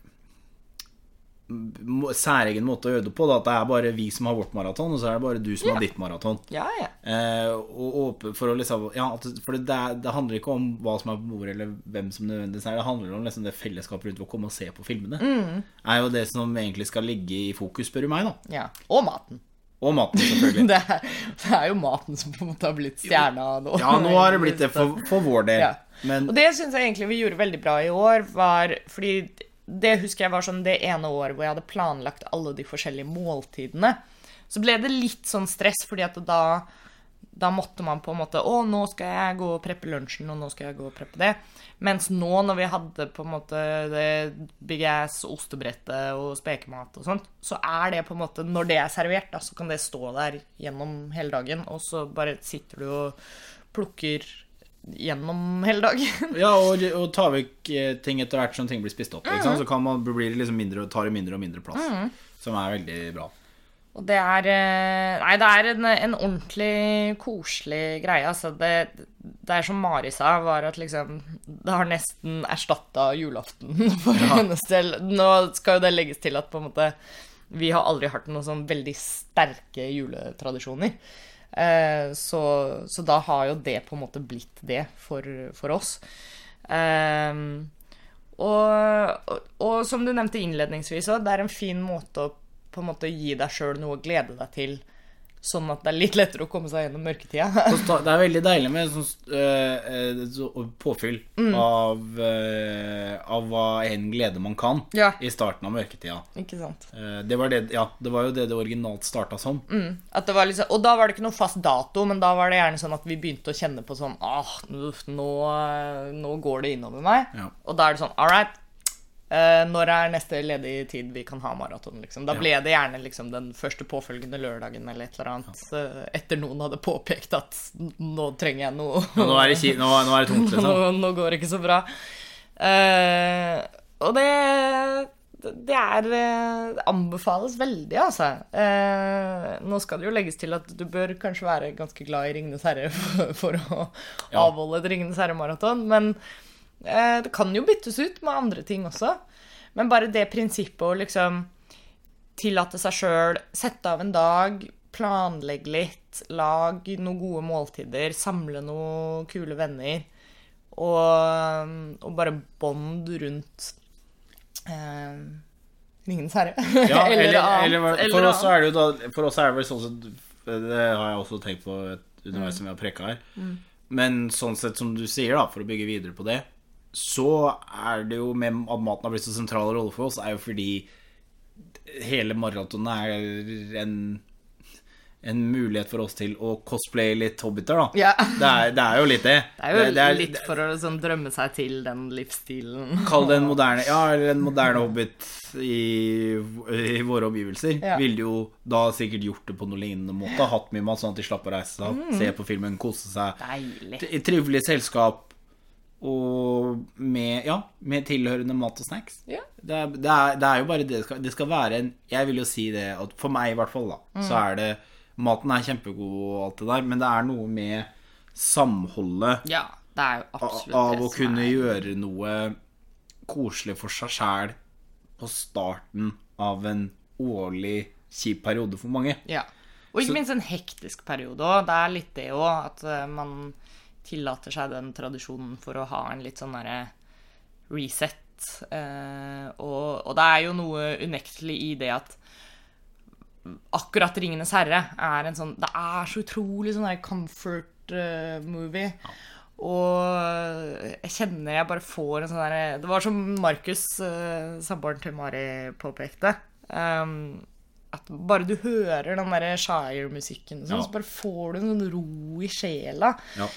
særegen måte å gjøre det på. Da, at det er bare vi som har vårt maraton, og så er det bare du som har ditt maraton. Ja, ja. Eh, og og for liksom Ja, for det, det handler ikke om hva som er på bordet, eller hvem som nødvendigvis er det. handler om liksom det fellesskapet rundt å komme og se på filmene. Mm. Er jo det som egentlig skal ligge i fokus, spør du meg, da. ja. Og maten. Og maten, selvfølgelig. *laughs* Det er, det er jo maten som på en måte har blitt stjerna nå. Ja, nå har det blitt det *laughs* for, for vår del. Ja. Men Og det syns jeg egentlig vi gjorde veldig bra i år, var fordi det husker jeg var sånn det ene året hvor jeg hadde planlagt alle de forskjellige måltidene. Så ble det litt sånn stress, fordi at da, da måtte man på en måte Å, nå skal jeg gå og preppe lunsjen, og nå skal jeg gå og preppe det. Mens nå, når vi hadde på en måte det big ass ostebrettet og spekemat og sånt, så er det på en måte Når det er servert, da, så kan det stå der gjennom hele dagen, og så bare sitter du og plukker gjennom hele dagen. *laughs* Ja, og, og ta vekk eh, ting etter hvert som ting blir spist opp. Mm. Så kan man, blir det liksom mindre, tar det mindre og mindre plass. Som er veldig bra. Og det er eh, Nei, det er en, en ordentlig koselig greie. Altså, det, det er som Mari sa, var at liksom Det har nesten erstatta julaften *laughs* for hennes del. Nå skal jo det legges til at på en måte vi har aldri hatt noen sånn veldig sterke juletradisjoner. Eh, så, så da har jo det på en måte blitt det for, for oss. Eh, og, og, og som du nevnte innledningsvis det er en fin måte å på en måte gi deg sjøl noe å glede deg til, sånn at det er litt lettere å komme seg gjennom mørketida. Det er veldig deilig med sånn øh, påfyll Mm. av, uh, av hva en glede man kan Ja. i starten av mørketida. Ikke sant? Uh, Det var, det, ja, det var jo det det originalt starta som. Var liksom, og da var det ikke noe fast dato, men da var det gjerne sånn at vi begynte å kjenne på sånn ah, nå, nå går det innover meg. Ja. Og da er det sånn All right. Eh, når er neste ledige tid vi kan ha maraton? Liksom? Da Ja. ble det gjerne liksom den første påfølgende lørdagen eller et eller annet. eh, etter noen hadde påpekt at nå trenger jeg noe nå er det, nå, nå er det tungt, liksom. *laughs* nå går det ikke så bra. Uh, og det det er Det anbefales veldig, altså. Eh, nå skal det jo legges til at du bør kanskje være ganske glad i Ringenes herre for, *laughs* for å Ja. avholde et Ringenes herre-maraton, men Det kan jo byttes ut med andre ting også. Men bare det prinsippet å liksom tillate seg sjøl, sette av en dag, planlegge litt, lag noen gode måltider, samle noen kule venner, og, og bare bånd rundt eh, Ringenes herre. Ja, *laughs* eller, annet, eller, for oss er det jo da For oss er det vel sånn sett Det har jeg også tenkt på underveis som vi har prekka her. Mm. Men sånn sett som du sier, da, for å bygge videre på det, så er det jo med at maten har blitt så sentral rolle for oss, er jo fordi hele maratonet er en en mulighet for oss til å cosplaye litt hobbiter, da. Ja. Det, er, det er jo litt det. Det er jo det er- litt for å sånn drømme seg til den livsstilen. Kall det en moderne Ja, eller en moderne hobbit i, i våre omgivelser. Ja. Ville jo da sikkert gjort det på noe lignende måte. Hatt med mat sånn at de slapp å reise seg Mm. se på filmen, kose seg. Deilig. I trivelig selskap og med, ja, med tilhørende mat og snacks. Ja. Det er, det, er, det er jo bare det skal, det skal være en Jeg vil jo si det at for meg i hvert fall, da, Mm. så er det Maten er kjempegod og alt det der, men det er noe med samholdet Ja, det er jo av av å kunne gjøre noe koselig for seg sjæl på starten av en årlig kjip periode for mange. Ja. Og ikke Så- minst en hektisk periode òg. Det er litt det òg, at eh, man tillater seg den tradisjonen for å ha en litt sånn derre reset. Eh, og, og det er jo noe unektelig i det at akkurat 'Ringenes herre' er en sånn Det er så utrolig sånn der comfort uh, movie. Og jeg kjenner jeg bare får en sånn derre Det var som Markus, uh, samboeren til Mari, påpekte. Um, at bare du hører den derre Shire-musikken, sånn, Ja. så bare får du en sånn ro i sjela. Ja.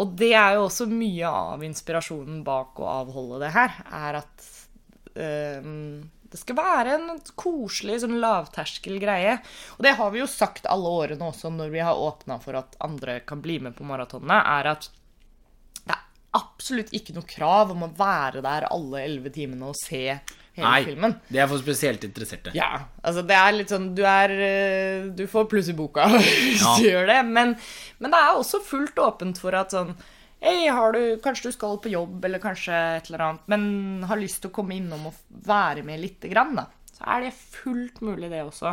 Og det er jo også mye av inspirasjonen bak å avholde det her, er at ehm, det skal være en koselig, sånn lavterskel greie. Og det har vi jo sagt alle årene også når vi har åpna for at andre kan bli med på maratonene, er at det er absolutt ikke noe krav om å være der alle elleve timene og se hele Nei, filmen. det er for spesielt interesserte. Ja, altså det er litt sånn Du er eh, Du får pluss i boka *laughs* hvis Ja. du gjør det, men, men det er også fullt åpent for at sånn Hei, har du, kanskje du skal på jobb, eller kanskje et eller annet, men har lyst til å komme innom og være med lite grann, da. Så er det fullt mulig, det også.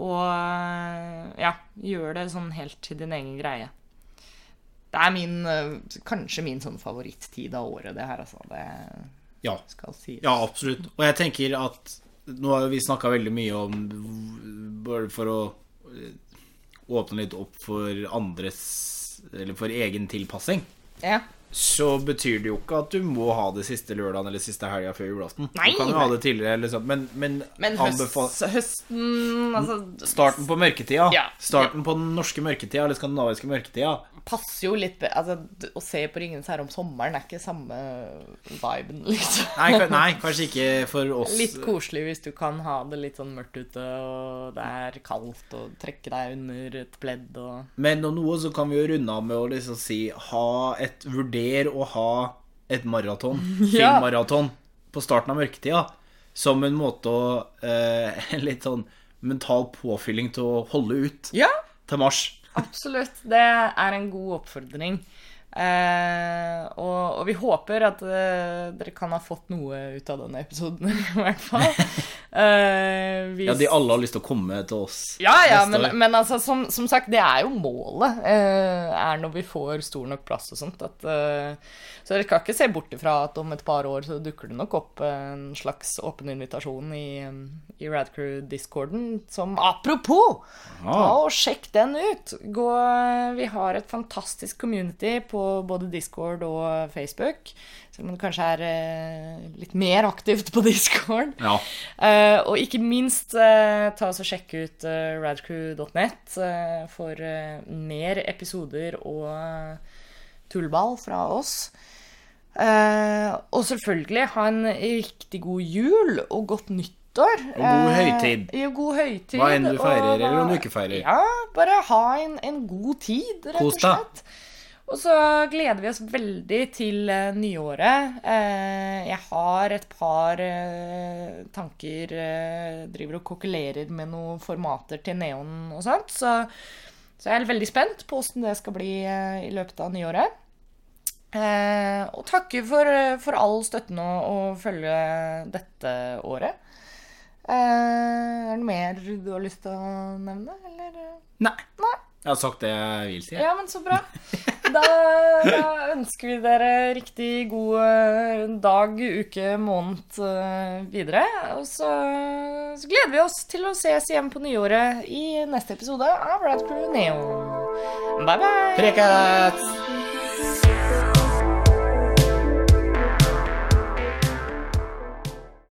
Og ja, gjør det sånn helt til din egen greie. Det er min, eh, kanskje min sånn favorittid av året, det her, altså. Det Ja. skal sies. Ja, absolutt. Og jeg tenker at nå har vi snakka veldig mye om Bare for å eh, åpne litt opp for andres Eller for egen tilpassing. Ja. Så betyr det jo ikke at du må ha det siste lørdagen eller siste helga før julaften. Nei, du kan jo ha det tidligere, eller sånn, men, men, Men høst, høsten altså, Starten på mørketida. Ja. Starten på den norske mørketida, eller skandinaviske mørketida. passer jo litt altså, Å se på 'Ringenes herre' om sommeren er ikke samme viben, *laughs* liksom. Nei, nei, kanskje ikke for oss. Litt koselig hvis du kan ha det litt sånn mørkt ute, og det er kaldt, og trekke deg under et pledd og Men om noe så kan vi jo runde av med å liksom si ha et Vurder å ha et maraton, *laughs* filmmaraton, på starten av mørketida. Som en måte å eh, *laughs* En litt sånn mental påfylling til å holde ut Ja, til mars. absolutt. Det er en god oppfordring. Eh, og, og vi håper at eh, dere kan ha fått noe ut av denne episoden, *laughs* i hvert fall. Eh, hvis- Ja, de alle har lyst til å komme til oss Ja, ja, men, men altså, som, som sagt, det er jo målet. Uh, er når vi får stor nok plass og sånt. At, uh, så dere skal ikke se bort ifra at om et par år så dukker det nok opp en slags åpen invitasjon i, i Radcrew-discorden som Apropos! Ta og sjekk den ut! Gå, vi har et fantastisk community på både Discord og Facebook. Selv om det kanskje er eh, litt mer aktivt på *laughs* Discord. Ja. Eh, og ikke minst eh, ta oss og sjekke ut radcrew.net eh, for eh, mer episoder og eh, tullball fra oss. Eh, og selvfølgelig ha en riktig god jul og godt nyttår. Og god Eh, høytid. Ja, god høytid. Hva enn du feirer, og eller om du ikke feirer. Ja, bare ha en, en god tid, rett Kos og deg. Og så gleder vi oss veldig til eh, nyåret. Eh, jeg har et par eh, tanker Driver og kokulerer med noen formater til Neon og sånt. Så, så jeg er veldig spent på åssen det skal bli i løpet av nyåret. Og takker for, for all støtten og, og følge dette året. Er det mer du har lyst til å nevne, eller? Nei. Nei. Jeg har sagt det jeg vil si. Ja, men så bra. Da, da ønsker vi dere riktig god eh, dag, uke, måned eh, videre. Og så, så gleder vi oss til å ses igjen på nyåret i neste episode av Radcrew Neo. Bye, bye! Prekes!